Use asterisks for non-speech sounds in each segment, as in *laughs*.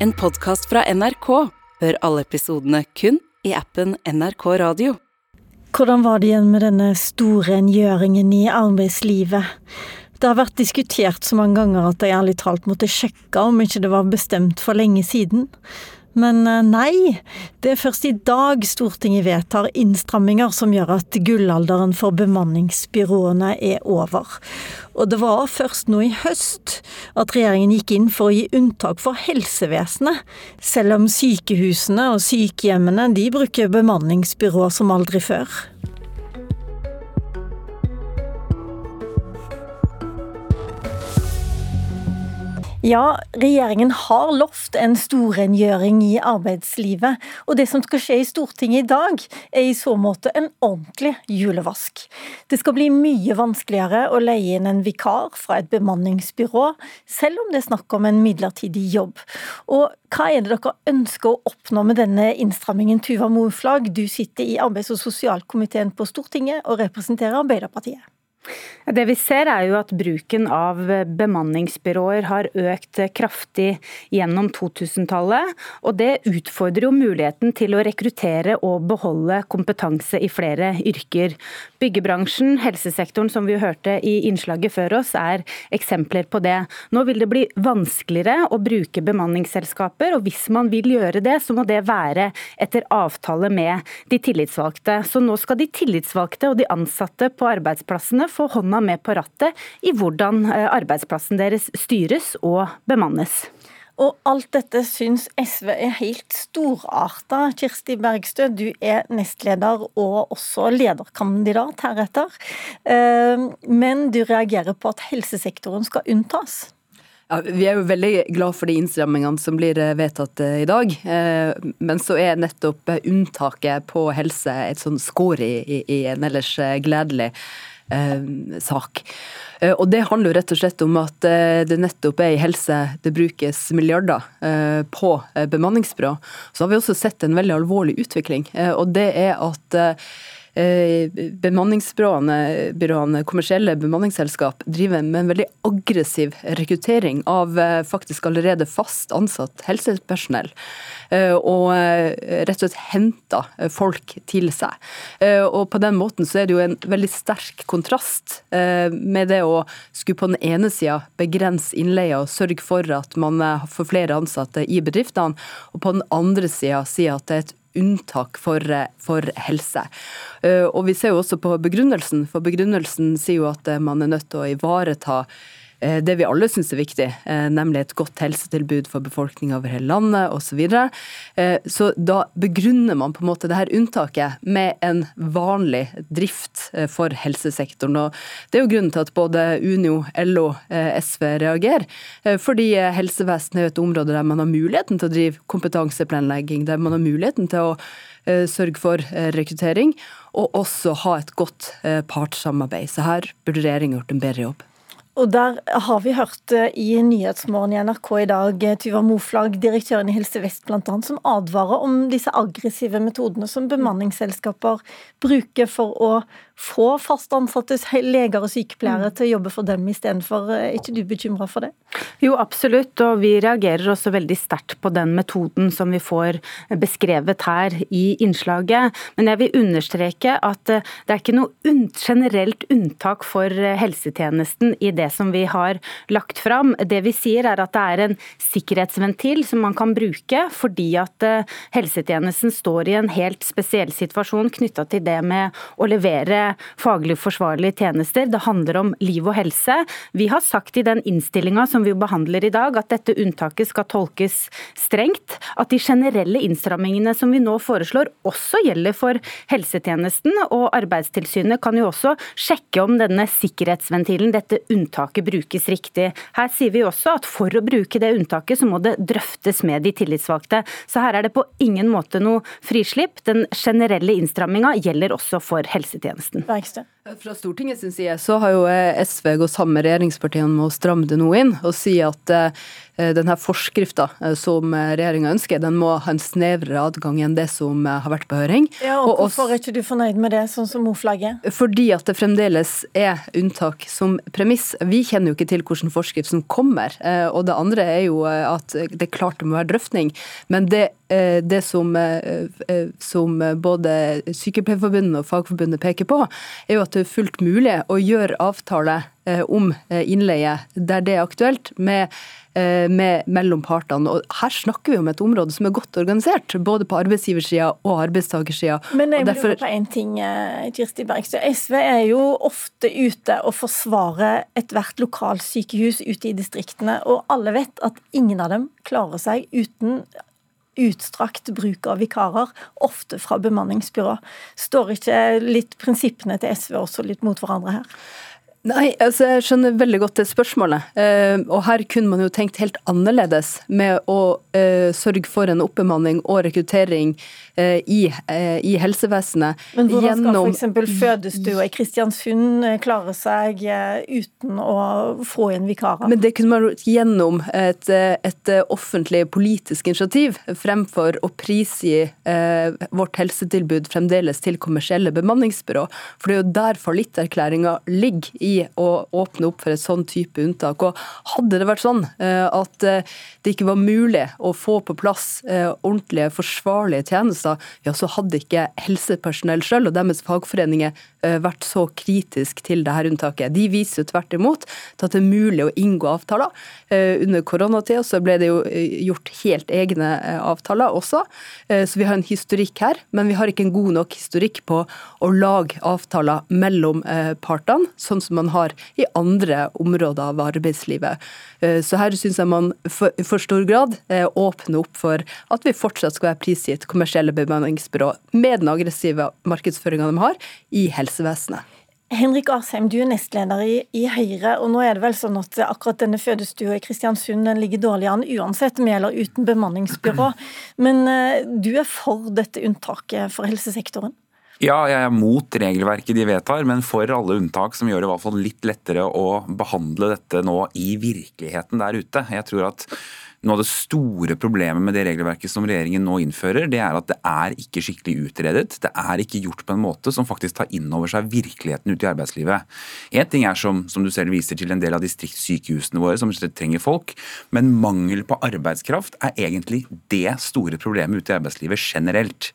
En podkast fra NRK. Hør alle episodene kun i appen NRK Radio. Hvordan var det igjen med denne store rengjøringen i arbeidslivet? Det har vært diskutert så mange ganger at jeg ærlig talt måtte sjekke om ikke det var bestemt for lenge siden. Men eh, nei, det er først i dag Stortinget vedtar innstramminger som gjør at gullalderen for bemanningsbyråene er over. Og det var først nå i høst at regjeringen gikk inn for å gi unntak for helsevesenet, selv om sykehusene og sykehjemmene de bruker bemanningsbyråer som aldri før. Ja, regjeringen har lovt en storrengjøring i arbeidslivet, og det som skal skje i Stortinget i dag, er i så måte en ordentlig julevask. Det skal bli mye vanskeligere å leie inn en vikar fra et bemanningsbyrå, selv om det er snakk om en midlertidig jobb. Og hva er det dere ønsker å oppnå med denne innstrammingen, Tuva Moflag? Du sitter i arbeids- og sosialkomiteen på Stortinget og representerer Arbeiderpartiet. Det vi ser er jo at bruken av bemanningsbyråer har økt kraftig gjennom 2000-tallet. Og det utfordrer jo muligheten til å rekruttere og beholde kompetanse i flere yrker. Byggebransjen, helsesektoren som vi hørte i innslaget før oss, er eksempler på det. Nå vil det bli vanskeligere å bruke bemanningsselskaper, og hvis man vil gjøre det, så må det være etter avtale med de tillitsvalgte. Så nå skal de tillitsvalgte og de ansatte på arbeidsplassene få hånda med på rattet i hvordan eh, arbeidsplassen deres styres og bemannes. Og alt dette syns SV er helt storarta. Kirsti Bergstø, du er nestleder og også lederkandidat heretter. Eh, men du reagerer på at helsesektoren skal unntas. Ja, vi er jo veldig glad for de innstrammingene som blir eh, vedtatt i dag. Men så er nettopp unntaket på helse et sånn skår i, i en ellers gledelig sak. Eh, og Det handler jo rett og slett om at eh, det nettopp er i helse det brukes milliarder på bemanningsbyrå. Så har vi også sett en veldig alvorlig utvikling, og det er at bemanningsbyråene, kommersielle bemanningsselskap, driver med en veldig aggressiv rekruttering av faktisk allerede fast ansatt helsepersonell. Eh, og eh, rett og slett henter folk til seg. Eh, og på den måten så er det jo en veldig sterk kontrast med det å skulle på den ene sida begrense innleie og sørge for at man får flere ansatte i bedriftene, og på den andre sida si at det er et unntak for, for, helse. Og Vi ser jo også på begrunnelsen, for begrunnelsen sier jo at man er nødt til å ivareta Eh, det vi alle syns er viktig, eh, nemlig et godt helsetilbud for befolkninga over hele landet osv. Så, videre. Eh, så da begrunner man på en måte det her unntaket med en vanlig drift for helsesektoren. Og det er jo grunnen til at både Unio, LO, SV reagerer. Fordi helsevesenet er et område der man har muligheten til å drive kompetanseplanlegging, der man har muligheten til å sørge for rekruttering, og også ha et godt partssamarbeid. Så her burde regjeringa gjort en bedre jobb. Og der har vi hørt eh, i Nyhetsmorgen i NRK i dag eh, Tyva Moflag, direktøren i Helse Vest bl.a., som advarer om disse aggressive metodene som bemanningsselskaper bruker for å få fast ansatte leger og sykepleiere mm. til å jobbe for dem istedenfor. Eh, er ikke du bekymra for det? Jo, absolutt. Og vi reagerer også veldig sterkt på den metoden som vi får beskrevet her i innslaget. Men jeg vil understreke at eh, det er ikke noe generelt unntak for eh, helsetjenesten i det som vi har lagt fram. Det vi sier er at det er en sikkerhetsventil som man kan bruke fordi at helsetjenesten står i en helt spesiell situasjon knytta til det med å levere faglig forsvarlige tjenester. Det handler om liv og helse. Vi har sagt i den innstillinga som vi behandler i dag, at dette unntaket skal tolkes strengt. At de generelle innstrammingene som vi nå foreslår, også gjelder for helsetjenesten. Og Arbeidstilsynet kan jo også sjekke om denne sikkerhetsventilen, dette unntaket, brukes riktig. Her sier vi også at for å bruke det unntaket, så må det drøftes med de tillitsvalgte. Så her er det på ingen måte noe frislipp. Den generelle innstramminga gjelder også for helsetjenesten. Bergstø. Fra Stortingets side så har jo SV gått sammen med regjeringspartiene med å stramme det noe inn og si at Eh, denne forskrifta eh, som eh, regjeringa ønsker, den må ha en snevrere adgang enn det som har vært på høring. Ja, og, og Hvorfor er ikke du fornøyd med det, sånn som Mo-flagget? Fordi at det fremdeles er unntak som premiss. Vi kjenner jo ikke til hvordan forskriften kommer. Og det andre er jo at det er klart det må være drøftning. Men det, det som, som både Sykepleierforbundet og Fagforbundet peker på, er jo at det er fullt mulig å gjøre avtale om innleie der det er aktuelt, med Eh, med, mellom partene. Og her snakker vi om et område som er godt organisert, både på arbeidsgiversida og arbeidstakersida. Men jeg derfor... lurer på én ting, eh, Kirsti Bergstø. SV er jo ofte ute og forsvarer ethvert lokalsykehus ute i distriktene, og alle vet at ingen av dem klarer seg uten utstrakt bruk av vikarer, ofte fra bemanningsbyrå. Står ikke litt prinsippene til SV også litt mot hverandre her? Nei, altså jeg skjønner veldig godt det spørsmålet. Eh, og her kunne man jo tenkt helt annerledes med å eh, sørge for en oppbemanning og rekruttering eh, i, i, helsevesenet. Men hvordan gjennom... skal f.eks. fødestua i Kristiansund klare seg uten å få inn vikarer? Men det kunne man gjort gjennom et, et, offentlig politisk initiativ, fremfor å prisgi vårt helsetilbud fremdeles til kommersielle bemanningsbyrå. For det er jo der fallitterklæringa ligger i å åpne opp for et sånn type unntak. Og hadde det vært sånn eh, at eh, det ikke var mulig å få på plass eh, ordentlige, forsvarlige tjenester, ja, så hadde ikke helsepersonell selv og deres fagforeninger vært så kritisk til dette unntaket. De viser jo tvert imot til at det er mulig å inngå avtaler. Under koronatida så ble det jo gjort helt egne avtaler også, så vi har en historikk her. Men vi har ikke en god nok historikk på å lage avtaler mellom partene, sånn som man har i andre områder av arbeidslivet. Eh, så her syns jeg man for, for stor grad eh, åpner opp for at vi fortsatt skal være prisgitt kommersielle bemanningsbyrå med den aggressive markedsføringa de har i helsevesenet. Henrik Asheim, du er nestleder i, i, Høyre, og nå er det vel sånn at akkurat denne fødestua i Kristiansund ligger dårlig an uansett med eller uten bemanningsbyrå. Men uh, du er for dette unntaket for helsesektoren? Ja, jeg er mot regelverket de vedtar, men for alle unntak som gjør det i hvert fall litt lettere å behandle dette nå i virkeligheten der ute. Jeg tror at noe av det store problemet med det regelverket som regjeringen nå innfører, det er at det er ikke skikkelig utredet. Det er ikke gjort på en måte som faktisk tar inn over seg virkeligheten ute i arbeidslivet. Én ting er som, som, du selv viser til en del av distriktssykehusene våre som trenger folk, men mangel på arbeidskraft er egentlig det store problemet ute i arbeidslivet generelt.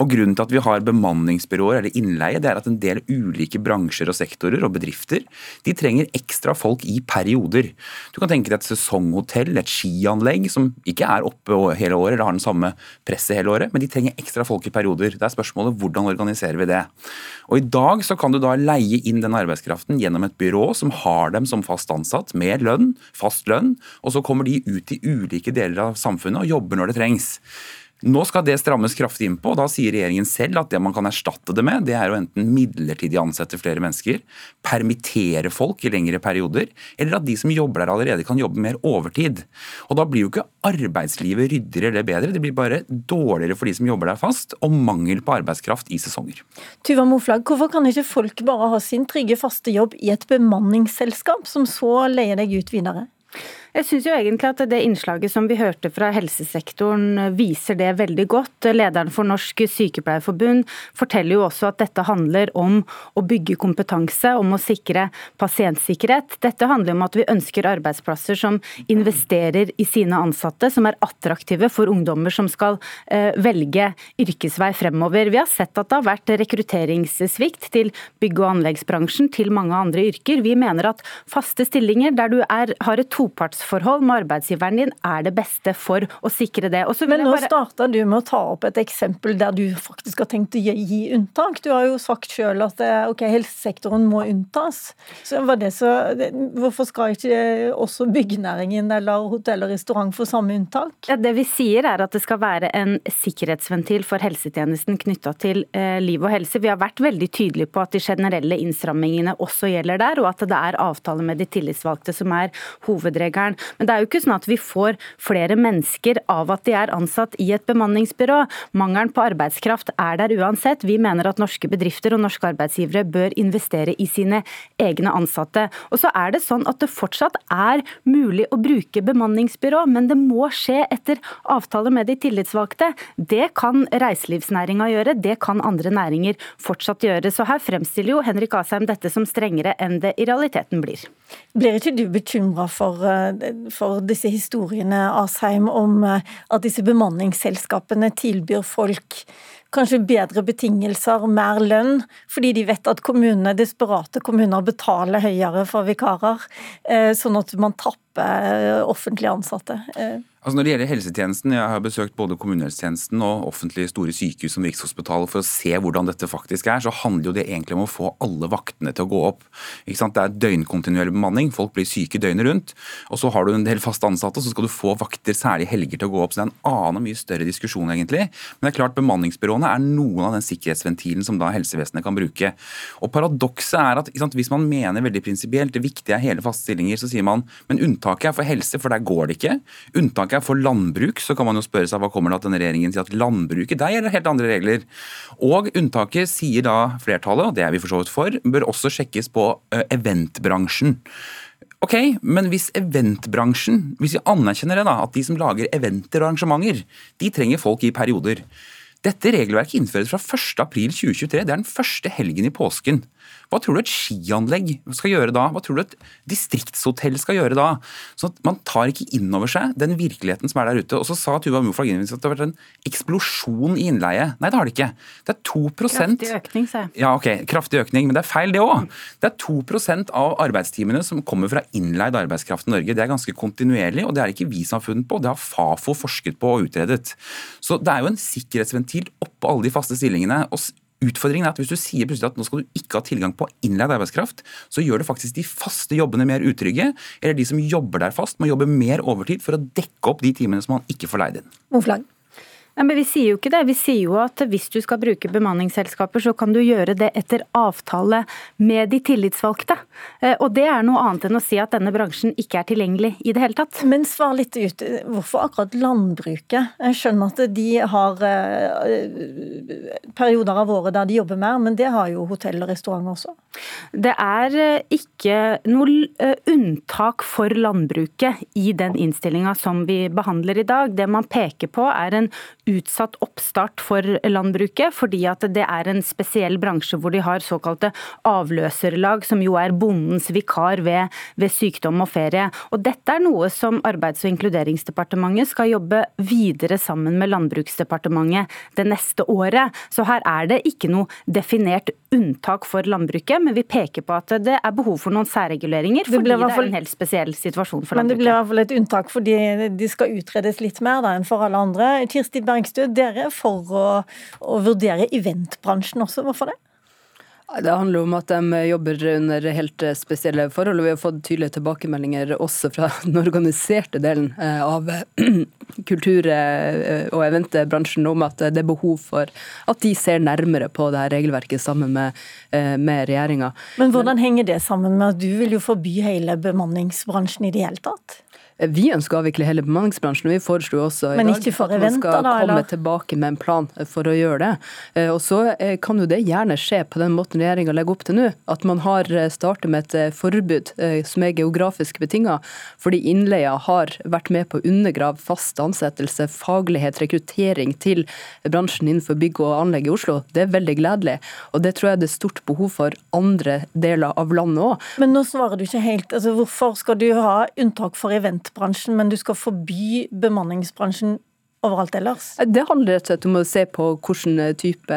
Og Grunnen til at vi har bemanningsbyråer eller innleie, det er at en del ulike bransjer og sektorer og bedrifter de trenger ekstra folk i perioder. Du kan tenke deg et sesonghotell, et skianlegg, anlegg som ikke er oppe hele året eller har den samme presset hele året, men de trenger ekstra folk i perioder. Det er spørsmålet hvordan organiserer vi det. Og I dag så kan du da leie inn den arbeidskraften gjennom et byrå som har dem som fast ansatt, med lønn, fast lønn, og så kommer de ut i ulike deler av samfunnet og jobber når det trengs. Nå skal det strammes kraftig inn på, og da sier regjeringen selv at det man kan erstatte det med, det er å enten midlertidig ansette flere mennesker, permittere folk i lengre perioder, eller at de som jobber der allerede kan jobbe mer overtid. Og Da blir jo ikke arbeidslivet ryddigere eller bedre, det blir bare dårligere for de som jobber der fast, og mangel på arbeidskraft i sesonger. Tuva Moflag, hvorfor kan ikke folk bare ha sin trygge, faste jobb i et bemanningsselskap, som så leier deg ut videre? Jeg syns jo egentlig at det innslaget som vi hørte fra helsesektoren viser det veldig godt. Lederen for Norsk Sykepleierforbund forteller jo også at dette handler om å bygge kompetanse, om å sikre pasientsikkerhet. Dette handler om at vi ønsker arbeidsplasser som investerer i sine ansatte, som er attraktive for ungdommer som skal eh, velge yrkesvei fremover. Vi har sett at det har vært rekrutteringssvikt til bygg- og anleggsbransjen, til mange andre yrker. Vi mener at faste stillinger der du er, har et toparts arbeidsforhold med arbeidsgiveren din er det beste for å sikre det. Men nå bare... starta du med å ta opp et eksempel der du faktisk har tenkt å gi unntak. Du har jo sagt sjøl at eh, ok, helsesektoren må unntas. Så var det så, Hvorfor skal ikke også byggenæringen eller hotell og restaurant få samme unntak? Ja, det vi sier er at det skal være en sikkerhetsventil for helsetjenesten knytta til eh, liv og helse. Vi har vært veldig tydelige på at de generelle innstrammingene også gjelder der, og at det er avtale med de tillitsvalgte som er hovedregelen sektoren. Men det er jo ikke sånn at vi får flere mennesker av at de er ansatt i et bemanningsbyrå. Mangelen på arbeidskraft er der uansett. Vi mener at norske bedrifter og norske arbeidsgivere bør investere i sine egne ansatte. Og så er det sånn at det fortsatt er mulig å bruke bemanningsbyrå, men det må skje etter avtale med de tillitsvalgte. Det kan reiselivsnæringa gjøre, det kan andre næringer fortsatt gjøre. Så her fremstiller jo Henrik Asheim dette som strengere enn det i realiteten blir. Blir ikke du bekymra for, eh, for, disse historiene, Asheim, om eh, at disse bemanningsselskapene tilbyr folk kanskje bedre betingelser, mer lønn, fordi de vet at kommunene, desperate kommuner betaler høyere for vikarer, eh, sånn at man tapper offentlig ansatte? Altså Når det gjelder helsetjenesten, jeg har besøkt både kommunehelsetjenesten og offentlige store sykehus som Rikshospitalet for å se hvordan dette faktisk er, så handler jo det egentlig om å få alle vaktene til å gå opp. Ikke sant? Det er døgnkontinuerlig bemanning, folk blir syke døgnet rundt. Og så har du en del fast ansatte, så skal du få vakter, særlig helger, til å gå opp. Så det er en annen og mye større diskusjon, egentlig. Men det er klart bemanningsbyråene er noen av den sikkerhetsventilen som da helsevesenet kan bruke. Og paradokset er at sant, hvis man mener veldig prinsipielt, det viktige er hele faste stillinger, så sier man men unntaket er for helse, for der går det ikke. Unntaket er for landbruk, så kan man jo spørre seg hva kommer det at denne regjeringen sier at landbruket der gjelder helt andre regler. Og unntaket sier da flertallet, og det er vi for så vidt for, bør også sjekkes på eventbransjen. Ok, men hvis eventbransjen, hvis vi anerkjenner det da, at de som lager eventer og arrangementer, de trenger folk i perioder. Dette regelverket innføres fra 1.4.2023. Det er den første helgen i påsken. Hva tror du et skianlegg skal gjøre da? Hva tror du et distriktshotell skal gjøre da? Så Man tar ikke inn over seg den virkeligheten som er der ute. Og så sa Tuva Moflag at det har vært en eksplosjon i innleie. Nei, det har det ikke. Det er 2 Kraftig økning, sa jeg. Ja, ok, kraftig økning, men det er feil det òg. Det er 2% av arbeidstimene som kommer fra innleid arbeidskraft i Norge. Det er ganske kontinuerlig, og det er ikke vi som har funnet på, det har Fafo forsket på og utredet. Så det er jo en sikkerhetsventil oppå alle de faste stillingene. og Utfordringen er at hvis du sier plutselig at nå skal du ikke ha tilgang på innleid arbeidskraft, så gjør det faktisk de faste jobbene mer utrygge, eller de som jobber der fast, må jobbe mer overtid for å dekke opp de timene som man ikke får leid inn. Moflag. Nei, men Vi sier jo ikke det. Vi sier jo at hvis du skal bruke bemanningsselskaper, så kan du gjøre det etter avtale med de tillitsvalgte. Eh, og det er noe annet enn å si at denne bransjen ikke er tilgjengelig i det hele tatt. Men svar litt ut. Hvorfor akkurat landbruket? Jeg skjønner at de har eh, perioder av året der de jobber mer, men det har jo hotell og restaurant også? Det er eh, ikke noe unntak for landbruket i den innstillinga som vi behandler i dag. Det man peker på er en utsatt oppstart for landbruket, fordi at det er en spesiell bransje hvor de har såkalte avløserlag, som jo er bondens vikar ved, ved sykdom og ferie. Og Dette er noe som Arbeids- og inkluderingsdepartementet skal jobbe videre sammen med Landbruksdepartementet det neste året. Så her er det ikke noe definert unntak for landbruket, men vi peker på at det er behov for noen særreguleringer, fordi det, det er en helt spesiell situasjon for landbruket. Men det blir i hvert fall et unntak fordi de skal utredes litt mer da, enn for alle andre. Kirsti Bergstø, dere er for å, å vurdere eventbransjen også. Hvorfor det? Det handler om at de jobber under helt spesielle forhold. og Vi har fått tydelige tilbakemeldinger også fra *laughs* den organiserte delen eh, av *clears throat* kultur- eh, og eventbransjen om at det er behov for at de ser nærmere på det her regelverket sammen med, eh, med regjeringa. Men hvordan henger det sammen med at du vil jo forby hele bemanningsbransjen i det hele tatt? Vi ønsker å avvikle hele bemanningsbransjen, og vi foreslo også ikke for at man skal da, komme tilbake med en plan for å gjøre det. Eh, og så eh, kan jo det gjerne skje på den måten regjeringa legger opp til nå, at man har eh, startet med et forbud som er geografisk betinga, fordi innleia har vært med på å undergrave fast ansettelse, faglighet, rekruttering til bransjen innenfor bygg og anlegg i Oslo. Det er veldig gledelig, og det tror jeg det er stort behov for andre deler av landet òg. Men nå svarer du ikke helt. Altså, hvorfor skal du ha unntak for event eventbransjen, men du skal forby bemanningsbransjen overalt ellers? Det handler rett og slett om å se på hvordan type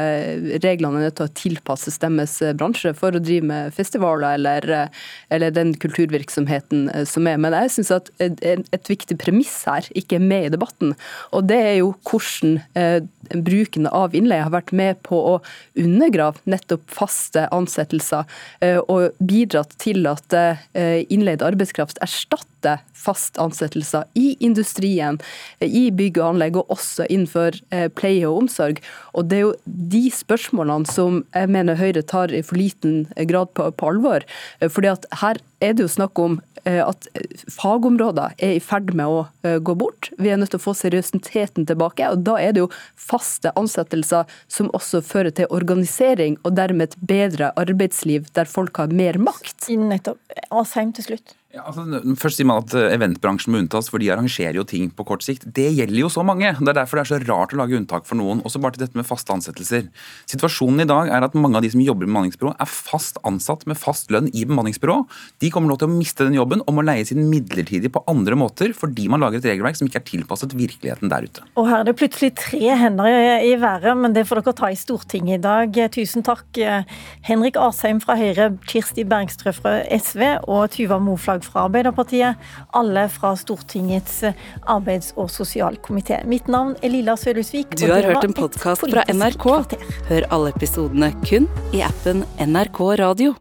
reglene er nødt til å tilpasses deres bransje for å drive med festivaler eller, eller den kulturvirksomheten som er. Men jeg syns at et, viktig premiss her ikke er med i debatten, og det er jo hvordan eh, bruken av innleie har vært med på å undergrave nettopp faste ansettelser, eh, og bidratt til at eh, innleid arbeidskraft erstatter faste fast ansettelser i industrien, i bygg og anlegg, og også innenfor eh, pleie og omsorg. Og Det er jo de spørsmålene som jeg mener Høyre tar i for liten grad på, på alvor. Eh, fordi at her er det jo snakk om eh, at fagområder er i ferd med å gå bort. Vi er nødt til å få seriøsiteten tilbake. og Da er det jo faste ansettelser som også fører til organisering, og dermed et bedre arbeidsliv der folk har mer makt. Nettopp. Asheim til slutt. Ja, altså, først sier man at eh, Eventbransjen må unntas, for de arrangerer jo ting på kort sikt. Det gjelder jo så mange. Det er derfor det er så rart å lage unntak for noen. Også bare til dette med faste ansettelser. Situasjonen i dag er at mange av de som jobber i bemanningsbyrå, er fast ansatt med fast lønn i bemanningsbyrå. De kommer nå til å miste den jobben og må leies inn midlertidig på andre måter fordi man lager et regelverk som ikke er tilpasset virkeligheten der ute. Og her er det plutselig tre hender i, i været, men det får dere ta i Stortinget i dag. Tusen takk, Henrik Asheim fra Høyre, Kirsti Bergstrø fra SV og Tuva Moflag fra Arbeiderpartiet, alle fra Stortingets arbeids- og sosialkomité. Mitt navn er Lilla Sølhusvik. Du har hørt en podkast fra NRK. Hør alle episodene kun i appen NRK Radio.